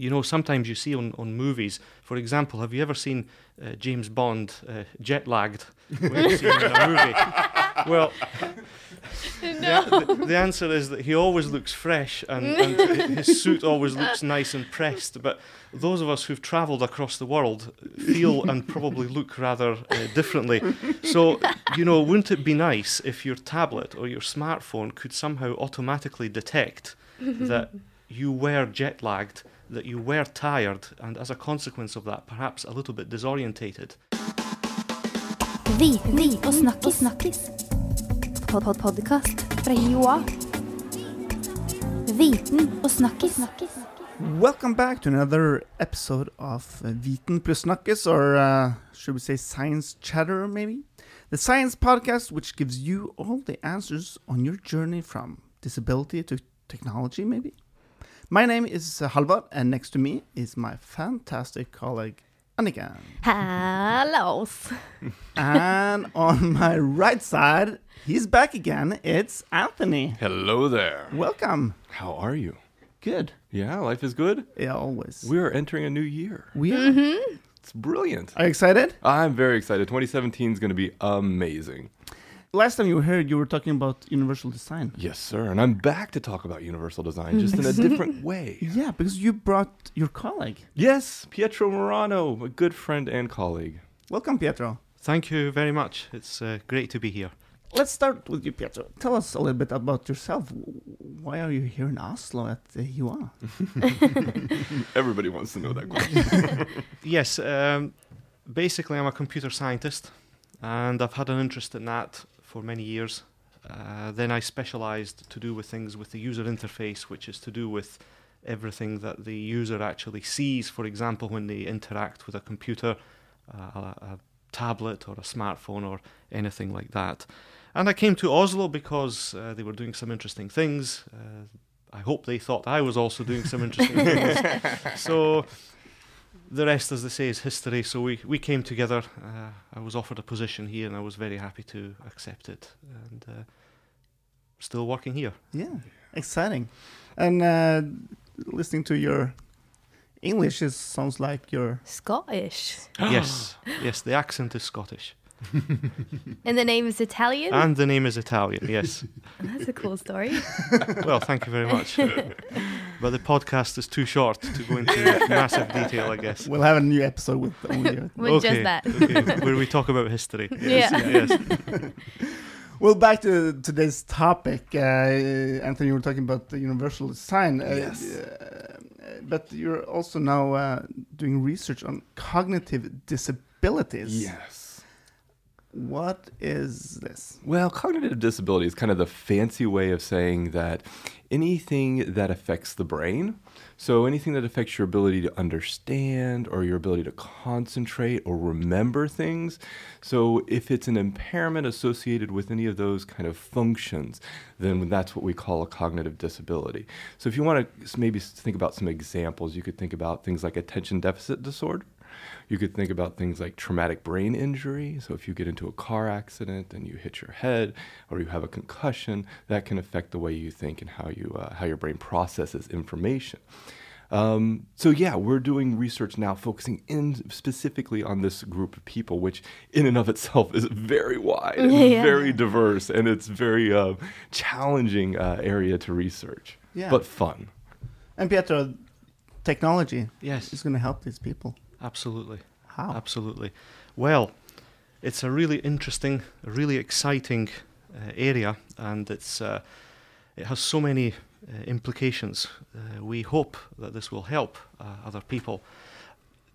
you know, sometimes you see on, on movies, for example, have you ever seen uh, James Bond uh, jet lagged when you see him in a movie? Well, No. the, the, the answer is that he always looks fresh and, and his suit always looks nice and pressed. But those of us who've travelled across the world feel and probably look rather uh, differently. So, you know, wouldn't it be nice if your tablet or your smartphone could somehow automatically detect that you were jet lagged, that you were tired, and as a consequence of that, perhaps a little bit disorientated? Viten og snakkis. snakkis. Pod -pod Podkast fra HiOA. Viten og snakkis. Welcome back to another episode of uh, Viten plus Snakkes, or uh, should we say Science Chatter, maybe? The science podcast which gives you all the answers on your journey from disability to technology, maybe? My name is uh, Halvard, and next to me is my fantastic colleague, Annika. Hello. and on my right side, he's back again. It's Anthony. Hello there. Welcome. How are you? Good. Yeah, life is good. Yeah, always. We are entering a new year. We are. It's brilliant. Are you excited? I'm very excited. 2017 is going to be amazing. Last time you were here, you were talking about universal design. Yes, sir. And I'm back to talk about universal design just in a different way. Yeah, because you brought your colleague. Yes, Pietro Murano, a good friend and colleague. Welcome, Pietro. Thank you very much. It's uh, great to be here. Let's start with you, Pietro. Tell us a little bit about yourself. Why are you here in Oslo at the UA? Everybody wants to know that question. Yes, um, basically, I'm a computer scientist, and I've had an interest in that for many years. Uh, then I specialized to do with things with the user interface, which is to do with everything that the user actually sees. For example, when they interact with a computer, uh, a, a tablet, or a smartphone, or anything like that. And I came to Oslo because uh, they were doing some interesting things. Uh, I hope they thought I was also doing some interesting things. So the rest, as they say, is history. So we, we came together. Uh, I was offered a position here, and I was very happy to accept it. And uh, still working here. Yeah, exciting. And uh, listening to your English, it sounds like you're. Scottish. yes, yes. The accent is Scottish, And the name is Italian? and the name is Italian. Yes. That's a cool story. well, thank you very much. but the podcast is too short to go into massive detail. I guess. We'll have a new episode with only. your- With just that. okay, where we talk about history. Yeah. Yes. Well, back to today's topic. Uh, Anthony, you were talking about the universal design. Uh, Yes. uh, but you're also now uh, doing research on cognitive disabilities. yes. What is this? Well, cognitive disability is kind of the fancy way of saying that anything that affects the brain, so anything that affects your ability to understand or your ability to concentrate or remember things. So if it's an impairment associated with any of those kind of functions, then that's what we call a cognitive disability. So if you want to maybe think about some examples, you could think about things like attention deficit disorder. You could think about things like traumatic brain injury. So, if you get into a car accident and you hit your head, or you have a concussion, that can affect the way you think and how you uh, how your brain processes information. Um, so, yeah, we're doing research now focusing in specifically on this group of people, which in and of itself is very wide, and Yeah. very diverse, and it's very uh, challenging uh, area to research, Yeah. but fun. And Pietro, technology Yes. is going to help these people. Absolutely. How? Absolutely. Well, it's a really interesting, really exciting uh, area, and it's uh, it has so many uh, implications. Uh, we hope that this will help uh, other people.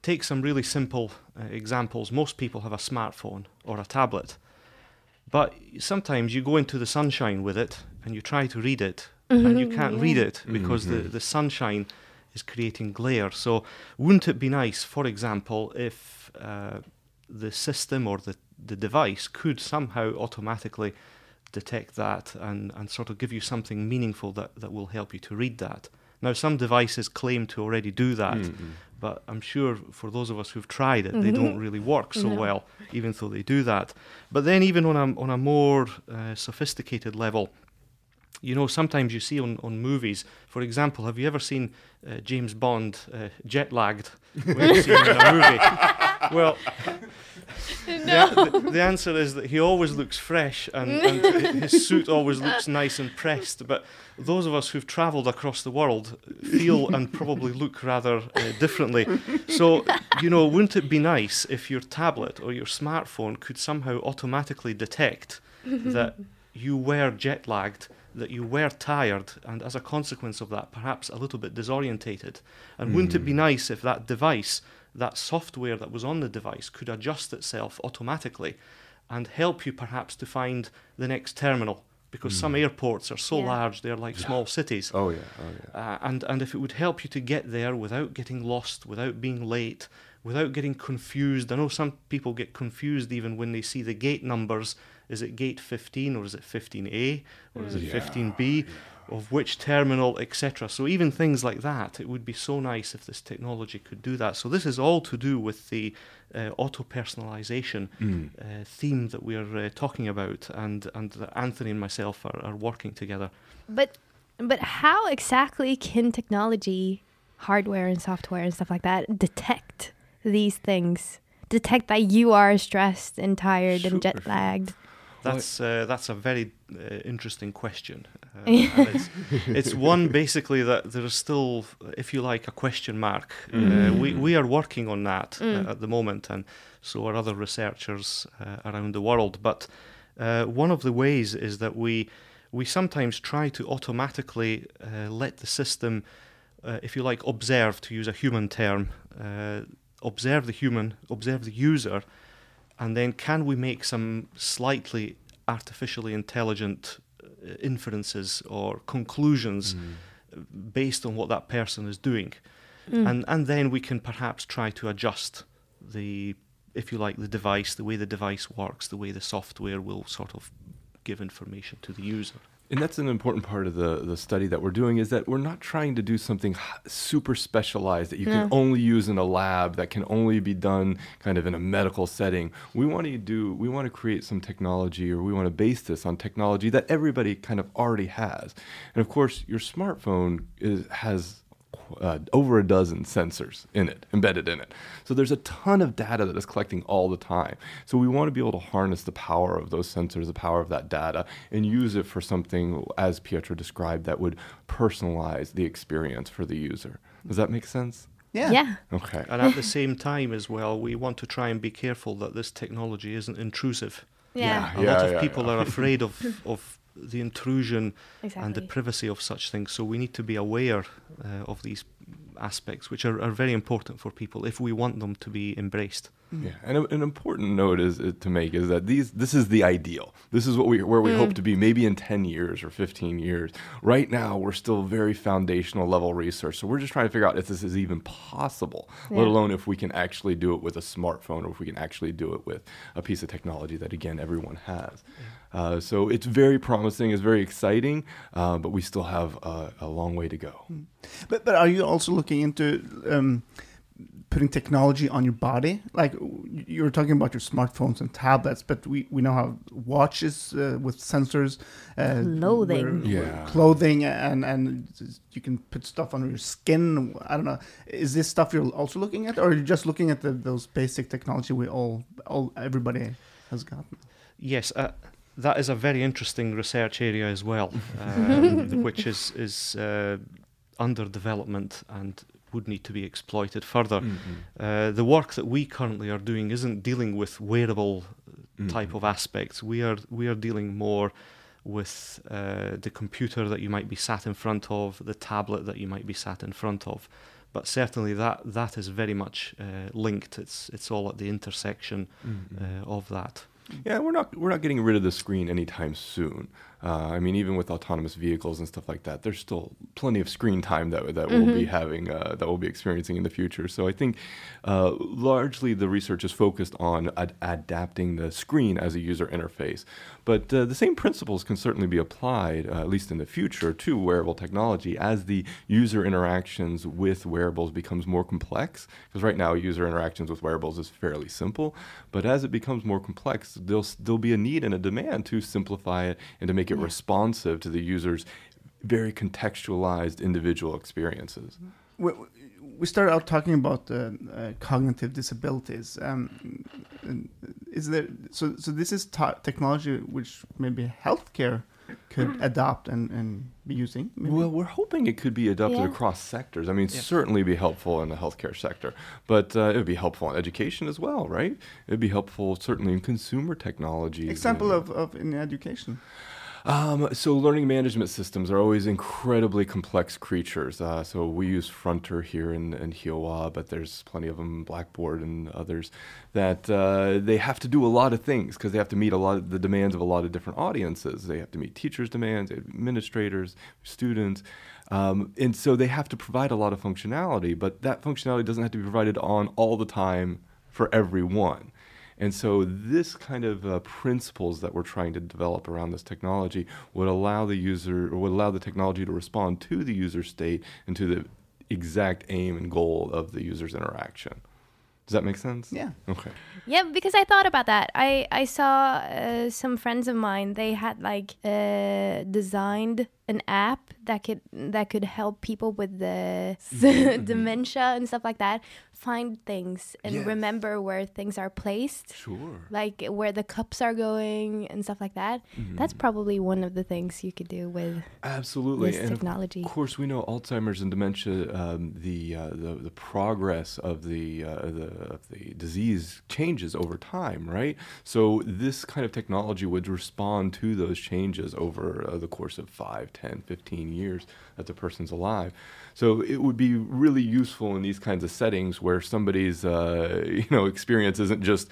Take some really simple uh, examples. Most people have a smartphone or a tablet, but sometimes you go into the sunshine with it and you try to read it, and you can't read it because the, the sunshine is creating glare. So, wouldn't it be nice, for example, if uh, the system or the, the device could somehow automatically detect that and, and sort of give you something meaningful that, that will help you to read that? Now, some devices claim to already do that, but I'm sure for those of us who've tried it, they don't really work so No. well, even though they do that. But then, even on a, on a more uh, sophisticated level, you know, sometimes you see on, on movies, for example, have you ever seen uh, James Bond uh, jet lagged when you see him in a movie? Well, the, the, the answer is that he always looks fresh and, and his suit always looks nice and pressed. But those of us who've travelled across the world feel and probably look rather uh, differently. So, you know, wouldn't it be nice if your tablet or your smartphone could somehow automatically detect that you were jet lagged? That you were tired, and as a consequence of that, perhaps a little bit disorientated. And wouldn't it be nice if that device that software that was on the device could adjust itself automatically and help you perhaps to find the next terminal? Because some airports are so Yeah. large they're like small cities. Oh yeah, oh yeah. uh, and and if it would help you to get there without getting lost without being late without getting confused. I know some people get confused even when they see the gate numbers is it gate 15 or is it 15a or is it Yeah, 15b of which terminal etc so even things like that it would be so nice if this technology could do that so this is all to do with the uh, auto personalization Mm. uh, theme that we're uh, talking about and and that anthony and myself are, are working together But but how exactly can technology, hardware and software and stuff like that detect these things? Detect that you are stressed and tired and jet lagged. That's uh, that's a very uh, interesting question. Uh, it's, it's one basically that there is still, if you like, a question mark. Uh, we we are working on that uh, at the moment, and so are other researchers uh, around the world. But uh, one of the ways is that we we sometimes try to automatically uh, let the system, uh, if you like, observe, to use a human term, uh, observe the human, observe the user, and then can we make some slightly artificially intelligent uh, inferences or conclusions mm. uh, based on what that person is doing? Mm. And and then we can perhaps try to adjust the if you like the device the way the device works the way the software will sort of give information to the user And that's an important part of the, the study that we're doing is that we're not trying to do something super specialized that you can only use in a lab that can only be done kind of in a medical setting. We want to do we want to create some technology or we want to base this on technology that everybody kind of already has. And of course, your smartphone is has uh, over a dozen sensors in it, embedded in it. So there's a ton of data that is collecting all the time. So we want to be able to harness the power of those sensors, the power of that data, and use it for something, as Pietro described, that would personalize the experience for the user. Does that make sense? Yeah. Yeah. Okay. and at the same time as well we want to try and be careful that this technology isn't intrusive Yeah. yeah. a Yeah, lot of yeah, people yeah. are afraid of of the intrusion Exactly. and the privacy of such things. So we need to be aware uh, of these aspects, which are, are very important for people if we want them to be embraced. Yeah, and a, an important note is uh, to make is that these this is the ideal. This is what we where we hope to be maybe in 10 years or 15 years. Right now we're still very foundational level research. So we're just trying to figure out if this is even possible, let alone if we can actually do it with a smartphone or if we can actually do it with a piece of technology that again everyone has. Uh, so it's very promising, it's very exciting, uh, but we still have a, a long way to go. But but are you also looking into um, putting technology on your body? Like you were talking about your smartphones and tablets, but we, we now have watches uh, with sensors, uh, Clothing. where- Yeah. clothing, and and you can put stuff on your skin. I don't know. Is this stuff you're also looking at, or are you just looking at the, those basic technology we all all everybody has gotten? Yes, uh, that is a very interesting research area as well, um, which is is uh, under development and would need to be exploited further. Uh, the work that we currently are doing isn't dealing with wearable type of aspects. We are we are dealing more with uh, the computer that you might be sat in front of, the tablet that you might be sat in front of. But certainly that that is very much uh, linked. It's it's all at the intersection uh, of that. Yeah, we're not we're not getting rid of the screen anytime soon. Uh, I mean, even with autonomous vehicles and stuff like that, there's still plenty of screen time that that we'll be having uh, that we'll be experiencing in the future. So I think uh, largely the research is focused on ad- adapting the screen as a user interface. But uh, the same principles can certainly be applied, uh, at least in the future, to wearable technology as the user interactions with wearables becomes more complex. Because right now, user interactions with wearables is fairly simple, but as it becomes more complex, there'll there'll be a need and a demand to simplify it and to make it it Yeah. responsive to the user's very contextualized individual experiences. we, we started out talking about uh, uh, cognitive disabilities. Um, is there so so this is ta- technology which maybe healthcare could adopt and, and be using? Maybe? Well, we're hoping it could be adopted Yeah. across sectors. I mean, Yeah. certainly be helpful in the healthcare sector, but uh, it would be helpful in education as well, right? It would be helpful certainly in consumer technology. Example and- of, of in education. Um, so learning management systems are always incredibly complex creatures. Uh, so we use Fronter here in, in HiOA, but there's plenty of them, Blackboard and others, that uh, they have to do a lot of things because they have to meet a lot of the demands of a lot of different audiences. They have to meet teachers' demands, administrators, students. Um, and so they have to provide a lot of functionality, but that functionality doesn't have to be provided on all the time for everyone. And so, this kind of uh, principles that we're trying to develop around this technology would allow the user, or would allow the technology to respond to the user state and to the exact aim and goal of the user's interaction. Does that make sense? Yeah. Okay. Yeah, because I thought about that. I I saw uh, some friends of mine. They had like uh, designed an app that could that could help people with the dementia and stuff like that find things and Yes. remember where things are placed, Sure. like where the cups are going and stuff like that. That's probably one of the things you could do with Absolutely. this and technology. Of course, we know Alzheimer's and dementia. Um, the, uh, the the progress of the uh, the of the disease changes over time, right? So this kind of technology would respond to those changes over uh, the course of 5, 10, 15 years that the person's alive. So it would be really useful in these kinds of settings where somebody's uh, you know experience isn't just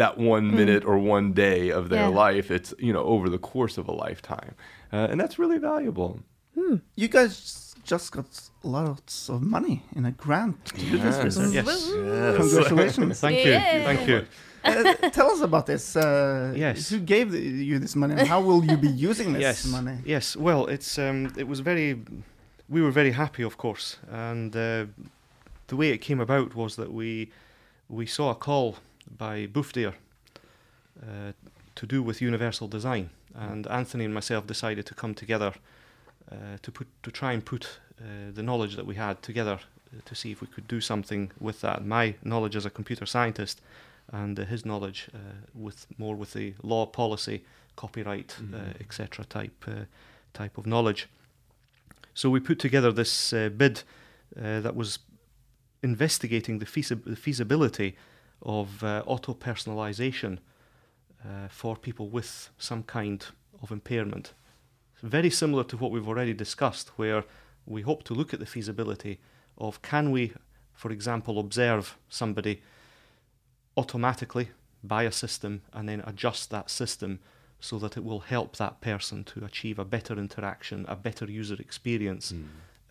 that one minute or one day of their Yeah. life. It's you know over the course of a lifetime, uh, and that's really valuable. You guys just got lots of money in a grant to do this Yes. research. Yes. Congratulations. Thank you. Yeah. Thank you. uh, tell us about this. Uh, Yes. Who gave the, you this money, and how will you be using this yes. money? Yes. Well, it's um, it was very. We were very happy, of course, and uh, the way it came about was that we we saw a call by Bufdir uh, to do with universal design, and Anthony and myself decided to come together uh, to put to try and put uh, the knowledge that we had together uh, to see if we could do something with that. My knowledge as a computer scientist, and uh, his knowledge uh, with more with the law, policy, copyright, uh, Mhm. etc. type uh, type of knowledge. So we put together this uh, bid uh, that was investigating the, feasi- the feasibility of uh, auto personalization uh, for people with some kind of impairment. Very similar to what we've already discussed, where we hope to look at the feasibility of can we, for example, observe somebody automatically by a system and then adjust that system so that it will help that person to achieve a better interaction, a better user experience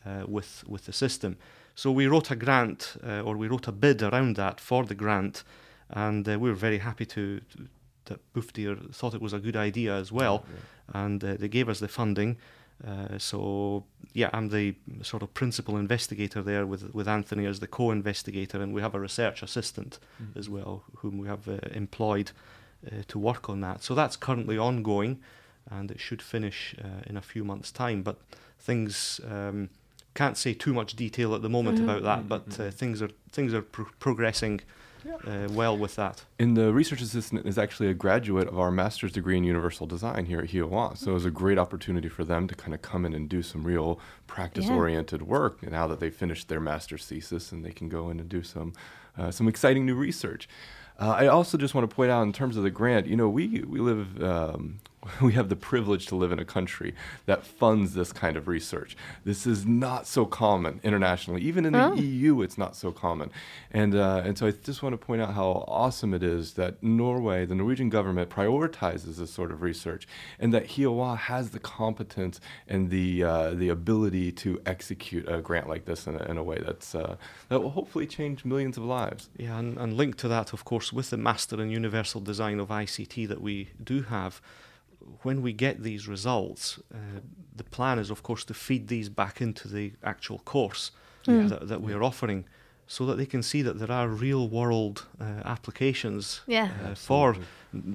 uh, with with the system. So we wrote a grant, uh, or we wrote a bid around that for the grant, and uh, we were very happy to, to that Bufdir thought it was a good idea as well, and uh, they gave us the funding. Uh, so yeah, I'm the sort of principal investigator there with with Anthony as the co-investigator, and we have a research assistant as well, whom we have uh, employed uh, to work on that. So that's currently ongoing, and it should finish uh, in a few months' time. But things um, can't say too much detail at the moment Mhm. about that. But uh, things are things are pro- progressing uh, well with that. And the research assistant is actually a graduate of our master's degree in universal design here at HiOA. So it was a great opportunity for them to kind of come in and do some real practice oriented work now that they've finished their master's thesis and they can go in and do some, uh, some exciting new research. Uh, I also just want to point out in terms of the grant, you know, we, we live, um, we have the privilege to live in a country that funds this kind of research. This is not so common internationally. Even in the Oh. EU, it's not so common. And, uh, and so I just want to point out how awesome it is that Norway, the Norwegian government, prioritizes this sort of research and that HiOA has the competence and the, uh, the ability to execute a grant like this in a, in a way that's, uh, that will hopefully change millions of lives. Yeah, and, and linked to that, of course, with the Master in Universal Design of ICT that we do have, when we get these results, uh, the plan is, of course, to feed these back into the actual course Mm. that, that we are offering so that they can see that there are real world uh, applications Yeah. uh, for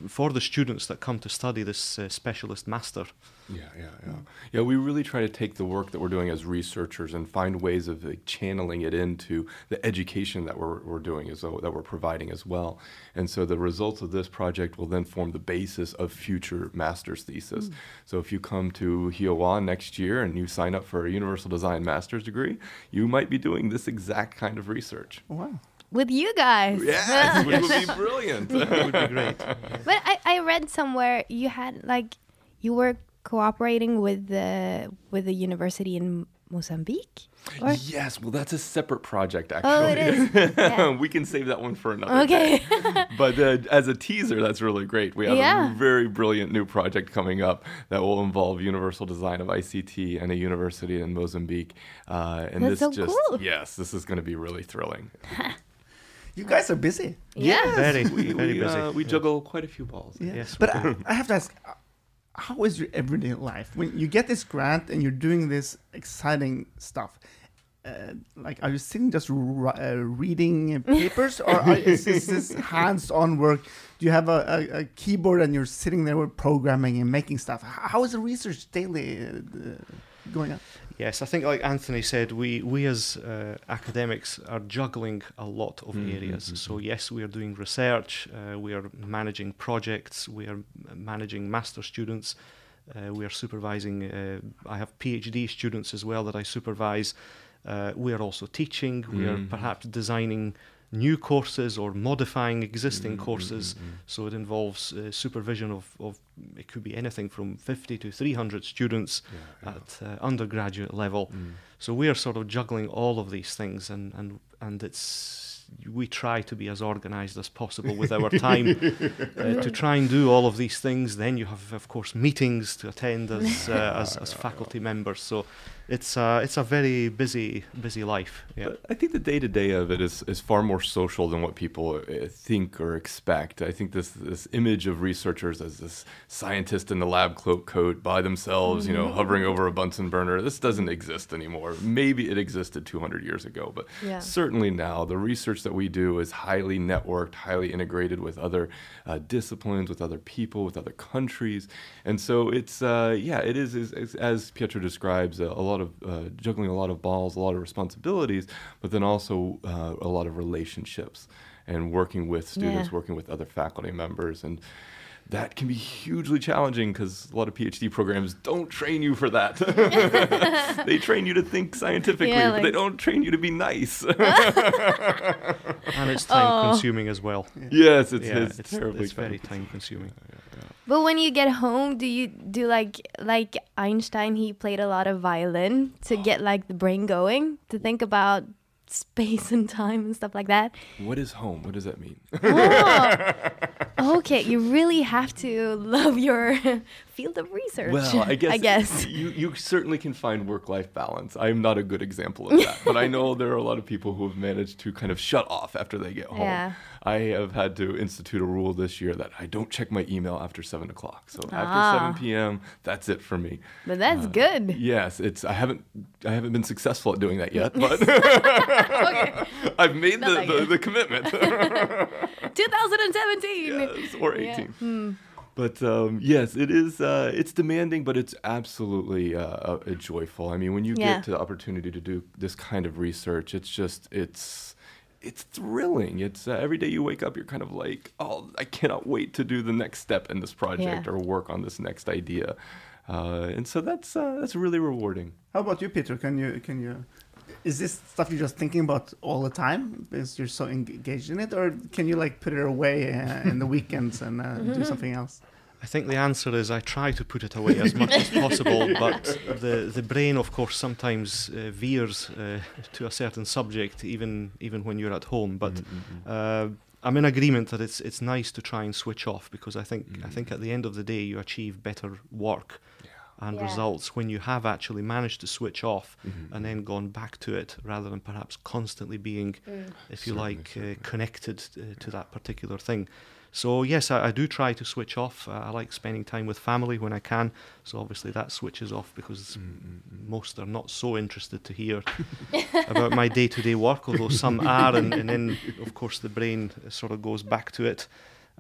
for the students that come to study this uh, specialist master. Yeah, yeah, yeah. Yeah, we really try to take the work that we're doing as researchers and find ways of like, channeling it into the education that we're, we're doing as well, that we're providing as well. And so the results of this project will then form the basis of future master's thesis. So if you come to HiOA next year and you sign up for a universal design master's degree, you might be doing this exact kind of research. Wow. With you guys. Yes, which would be brilliant. it would be great. But I, I read somewhere you had like you were cooperating with the with the university in Mozambique. Or? Yes, well, that's a separate project, actually. Oh, it is. Yeah. we can save that one for another day. Okay. but uh, as a teaser, that's really great. We have Yeah. a very brilliant new project coming up that will involve universal design of ICT and a university in Mozambique. Uh, and That's this so just cool. yes, this is going to be really thrilling. You guys are busy. yeah. Very, We, very we, busy. uh, we juggle quite a few balls. Yeah. Yes, but I, I have to ask, uh, how is your everyday life when you get this grant and you're doing this exciting stuff? Uh, like, are you sitting just ri- uh, reading papers, or are, is this, this hands-on work? Do you have a, a, a keyboard and you're sitting there with programming and making stuff? How is the research daily uh, uh, going on? Yes, I think like Anthony said, we we as uh, academics are juggling a lot of Mhm, areas. mhm, So yes, we are doing research, uh, we are managing projects, we are managing master students, uh, we are supervising. Uh, I have PhD students as well that I supervise. Uh, we are also teaching. We are Mhm. perhaps designing new courses or modifying existing Mm, mm, courses. mm, mm. So it involves uh, supervision of, of it could be anything from 50 to 300 students yeah. at uh, undergraduate level. Mm. So we are sort of juggling all of these things, and and and it's we try to be as organized as possible with our time uh, to try and do all of these things. Then you have, of course, meetings to attend as uh, as, as faculty members. So it's uh, it's a very busy busy life. Yeah. I think the day to day of it is, is far more social than what people uh, think or expect. I think this this image of researchers as this scientist in the lab cloak coat by themselves, you know, hovering over a Bunsen burner, this doesn't exist anymore. Maybe it existed 200 years ago, but Yeah. certainly now the research that we do is highly networked, highly integrated with other uh, disciplines, with other people, with other countries, and so it's uh, yeah, it is, is, is as Pietro describes a, a lot of uh, juggling a lot of balls, a lot of responsibilities, but then also uh, a lot of relationships and working with students, Yeah. working with other faculty members, and that can be hugely challenging because a lot of PhD programs don't train you for that. they train you to think scientifically, Yeah, but they don't train you to be nice. and it's time Oh. consuming as well. yes, it's, yeah, it's, it's, terribly it's very time- time consuming. But when you get home, do you do like like Einstein? He played a lot of violin to get like the brain going to think about space and time and stuff like that. What is home? What does that mean? Oh, okay, you really have to love your field of research. Well, I guess I guess. you you certainly can find work life balance. I'm not a good example of that, but I know there are a lot of people who have managed to kind of shut off after they get home. Yeah. I have had to institute a rule this year that I don't check my email after seven o'clock. So after Ah. seven p.m., that's it for me. But that's Uh, good. Yes, it's I haven't I haven't been successful at doing that yet, but I've made the, the, the commitment. 2017. yes, or Yeah. 18. Hmm. But um, yes, it is. Uh, it's demanding, but it's absolutely uh, uh, joyful. I mean, when you Yeah. get to the opportunity to do this kind of research, it's just it's it's thrilling. It's uh, every day you wake up, you're kind of like, oh, I cannot wait to do the next step in this project Yeah. or work on this next idea. Uh, and so that's uh, that's really rewarding. How about you, Peter? Can you can you? Is this stuff you're just thinking about all the time? Because you're so engaged in it, or can you like put it away uh, in the weekends and uh, do something else? I think the answer is I try to put it away as much as possible, but the the brain, of course, sometimes uh, veers uh, to a certain subject, even even when you're at home. But uh, I'm in agreement that it's it's nice to try and switch off because I think I think at the end of the day you achieve better work and Yeah. results when you have actually managed to switch off Mhm. and then gone back to it rather than perhaps constantly being, if you Certainly, like, uh, connected uh, to that particular thing. So yes, I, I do try to switch off. Uh, I like spending time with family when I can. So obviously that switches off because most are not so interested to hear about my day-to-day work, although some are, and, and then of course the brain sort of goes back to it.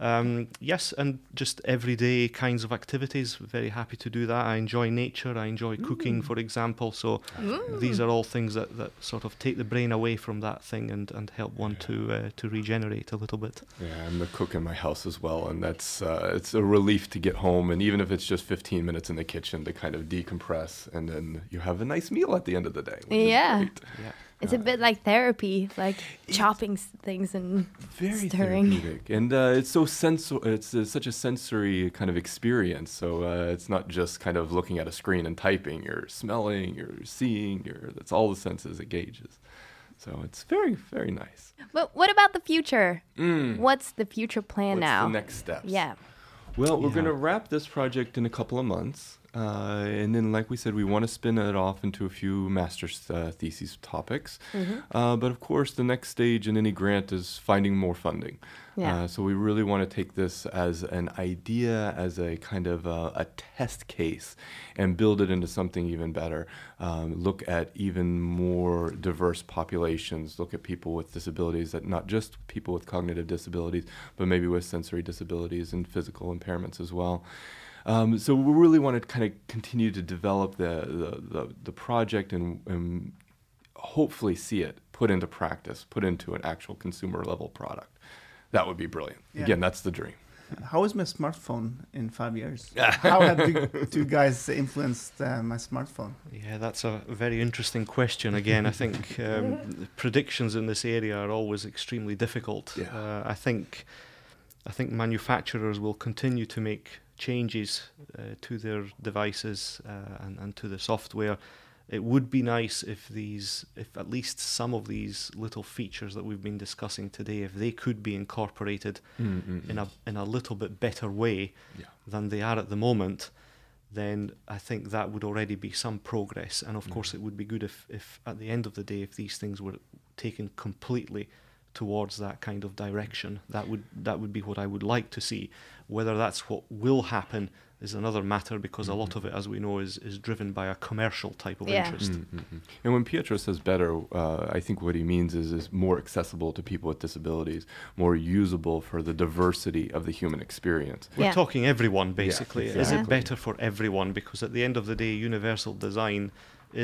Um, yes, and just everyday kinds of activities. Very happy to do that. I enjoy nature. I enjoy cooking, for example. So these are all things that, that sort of take the brain away from that thing and, and help one to uh, to regenerate a little bit. Yeah, I'm the cook in my house as well, and that's uh, it's a relief to get home, and even if it's just 15 minutes in the kitchen to kind of decompress, and then you have a nice meal at the end of the day. which is Yeah. great. Yeah. It's a bit like therapy, like chopping things and very Stirring. therapeutic, and uh, it's so sensor. It's uh, such a sensory kind of experience. So uh, it's not just kind of looking at a screen and typing. You're smelling, you're seeing. You're that's all the senses it gauges. So it's very very nice. But what about the future? Mm. What's the future plan What's now? the next steps? yeah. Well, we're Yeah. going to wrap this project in a couple of months. Uh, and then, like we said, we want to spin it off into a few master's uh, thesis topics. Uh, but of course, the next stage in any grant is finding more funding. Yeah. Uh, so we really want to take this as an idea, as a kind of a test case, and build it into something even better. Um, look at even more diverse populations. Look at people with disabilities, that not just people with cognitive disabilities, but maybe with sensory disabilities and physical impairments as well. Um, so we really want to kind of continue to develop the the, the, the project and, and hopefully see it put into practice, put into an actual consumer level product. That would be brilliant. Yeah. Again, that's the dream. How is my smartphone in five years? How have the two guys influenced uh, my smartphone? Yeah, that's a very interesting question. Again, I think um, predictions in this area are always extremely difficult. Yeah. Uh, I think I think manufacturers will continue to make changes uh, to their devices uh, and, and to the software. It would be nice if these, if at least some of these little features that we've been discussing today, if they could be incorporated in a in a little bit better way Yeah. than they are at the moment, then I think that would already be some progress. And of course, it would be good if, if at the end of the day, if these things were taken completely towards that kind of direction, that would that would be what I would like to see. Whether that's what will happen is another matter because a lot of it, as we know, is is driven by a commercial type of Yeah. interest. Mm-hmm. And when Pietro says better, uh, I think what he means is is more accessible to people with disabilities, more usable for the diversity of the human experience. We're Yeah. talking everyone basically. Yeah. Is it better for everyone? Because at the end of the day, universal design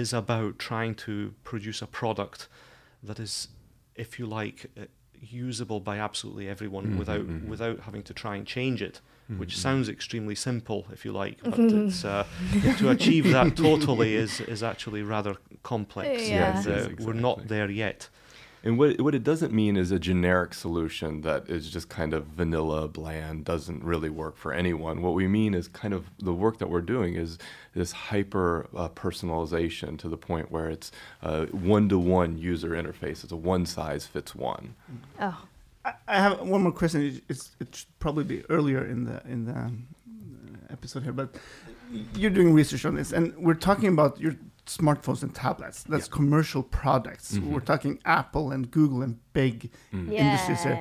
is about trying to produce a product that is, if you like, uh, usable by absolutely everyone Mhm, without mhm. without having to try and change it. Which Mhm. sounds extremely simple, if you like, but it's uh, to achieve that totally is is actually rather complex. Yeah. Yes, uh, yes, We're not there yet. And what what it doesn't mean is a generic solution that is just kind of vanilla, bland, doesn't really work for anyone. What we mean is kind of the work that we're doing is this hyper uh, personalization to the point where it's one to one user interface. It's a one size fits one. Oh. I, I have one more question. It- It's it should probably be earlier in the in the um, episode here, but you're doing research on this, and we're talking about your smartphones and tablets. That's Yeah. commercial products. Mhm. We're talking Apple and Google and big. Mm. Industries here.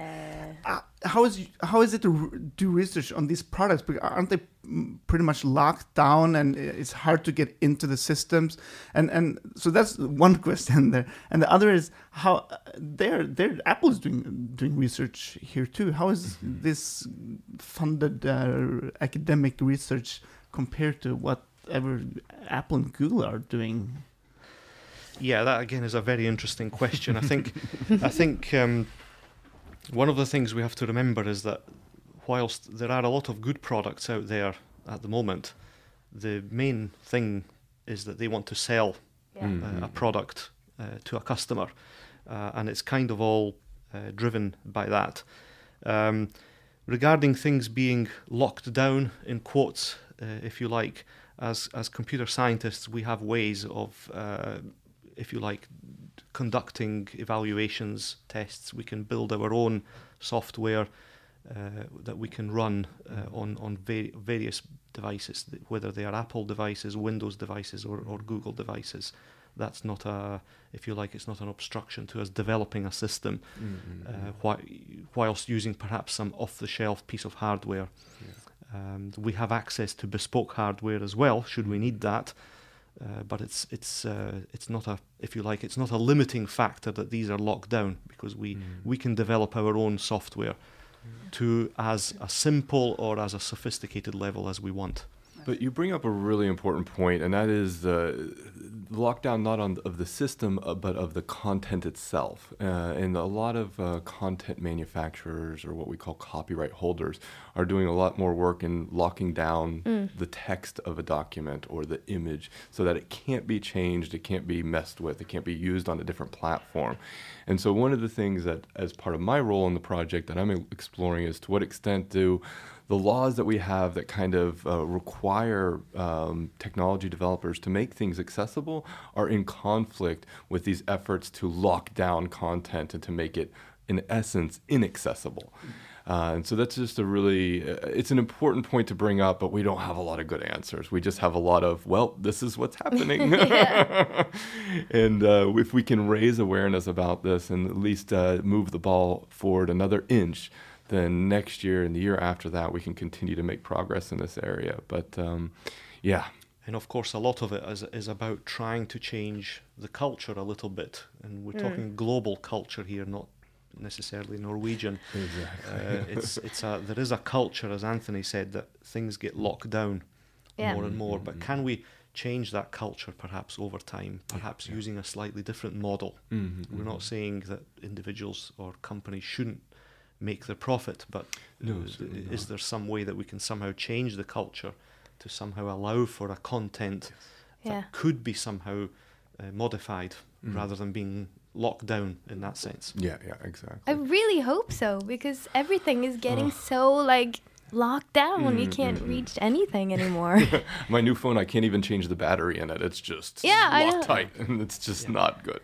Uh, how is how is it to do research on these products? Because aren't they mm, pretty much locked down, and it's hard to get into the systems? And and so that's one question there. And the other is how uh, they're they're Apple's doing doing research here too. How is this funded uh, academic research compared to whatever Apple and Google are doing? Yeah, that again is a very interesting question. I think, I think um, one of the things we have to remember is that whilst there are a lot of good products out there at the moment, the main thing is that they want to sell Yeah. Mm. uh, a product uh, to a customer, uh, and it's kind of all uh, driven by that. Um, regarding things being locked down in quotes, uh, if you like, as as computer scientists, we have ways of, uh, if you like, conducting evaluations, tests. We can build our own software uh, that we can run uh, on on va- various devices, whether they are Apple devices, Windows devices, or, or Google devices. That's not a, if you like, it's not an obstruction to us developing a system, Mm-hmm. uh, whi- whilst using perhaps some off-the-shelf piece of hardware. Um, we have access to bespoke hardware as well, should we need that. Uh, but it's it's uh, it's not a if you like it's not a limiting factor that these are locked down because we Mm. we can develop our own software to as a simple or as a sophisticated level as we want. But you bring up a really important point, and that is the lockdown not on of the system, uh, but of the content itself. Uh, and a lot of uh, content manufacturers, or what we call copyright holders, are doing a lot more work in locking down the text of a document or the image, so that it can't be changed, it can't be messed with, it can't be used on a different platform. And so, one of the things that, as part of my role in the project, that I'm exploring is to what extent do the laws that we have that kind of uh, require um, technology developers to make things accessible are in conflict with these efforts to lock down content and to make it, in essence, inaccessible. Uh, and so that's just a really, uh, it's an important point to bring up, but we don't have a lot of good answers. We just have a lot of, well, this is what's happening. and uh, if we can raise awareness about this and at least uh, move the ball forward another inch, then next year and the year after that, we can continue to make progress in this area. But um, yeah, And of course, a lot of it is, is about trying to change the culture a little bit. And we're talking global culture here, not necessarily Norwegian. Uh, it's it's a there is a culture, as Anthony said, that things get locked down Yeah. more and more. But can we change that culture perhaps over time, perhaps using a slightly different model? Mm-hmm, We're not saying that individuals or companies shouldn't make their profit, but No, is there some way that we can somehow change the culture to somehow allow for a content Yeah. that could be somehow uh, modified Mm. rather than being locked down in that sense? yeah, yeah, exactly. I really hope so because everything is getting so like locked down. you can't reach anything anymore. My new phone, I can't even change the battery in it. It's just Yeah, I locked tight, and it's just not good.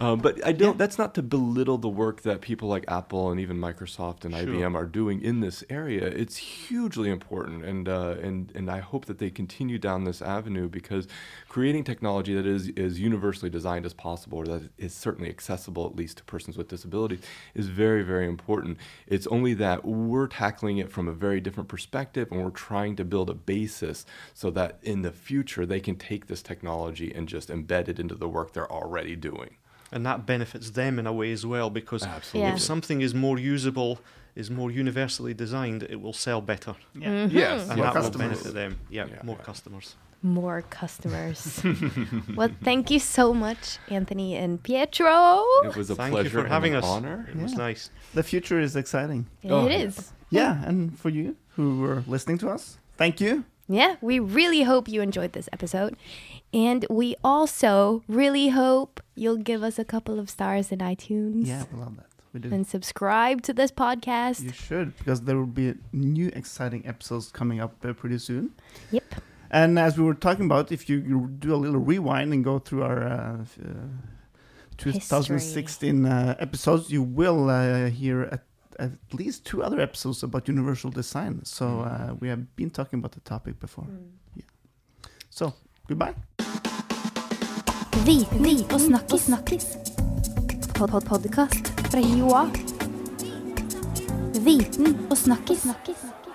Um, but I don't. That's not to belittle the work that people like Apple and even Microsoft and Sure. IBM are doing in this area. It's hugely important, and uh, and and I hope that they continue down this avenue because creating technology that is as universally designed as possible, or that is certainly accessible at least to persons with disabilities, is very very important. It's only that we're tackling it from a very different perspective, and we're trying to build a basis so that in the future they can take this technology and just embed it into the work they're already doing. And that benefits them in a way as well because Absolutely. If something is more usable, is more universally designed, it will sell better. Yeah. Mm-hmm. Yes, And More that will customers. benefit them. Yeah, Yeah, more yeah. customers. More customers. well, thank you so much, Anthony and Pietro. It was a Thank pleasure you for having and us. honor. It was nice. The future is exciting. Oh, it yeah. is. Yeah, and for you who were listening to us, thank you. Yeah, we really hope you enjoyed this episode. And we also really hope you'll give us a couple of stars in iTunes Yeah, we love that. We do. and subscribe to this podcast. You should, because there will be new exciting episodes coming up uh, pretty soon. Yep. And as we were talking about, if you, you do a little rewind and go through our uh, uh, 2016 uh, episodes, you will uh, hear at, at least two other episodes about universal design. So uh, we have been talking about the topic before. Yeah. So goodbye. Viten og snakkis. snakkis. Pod -pod Podkast fra HiOA. Viten og snakkis. snakkis.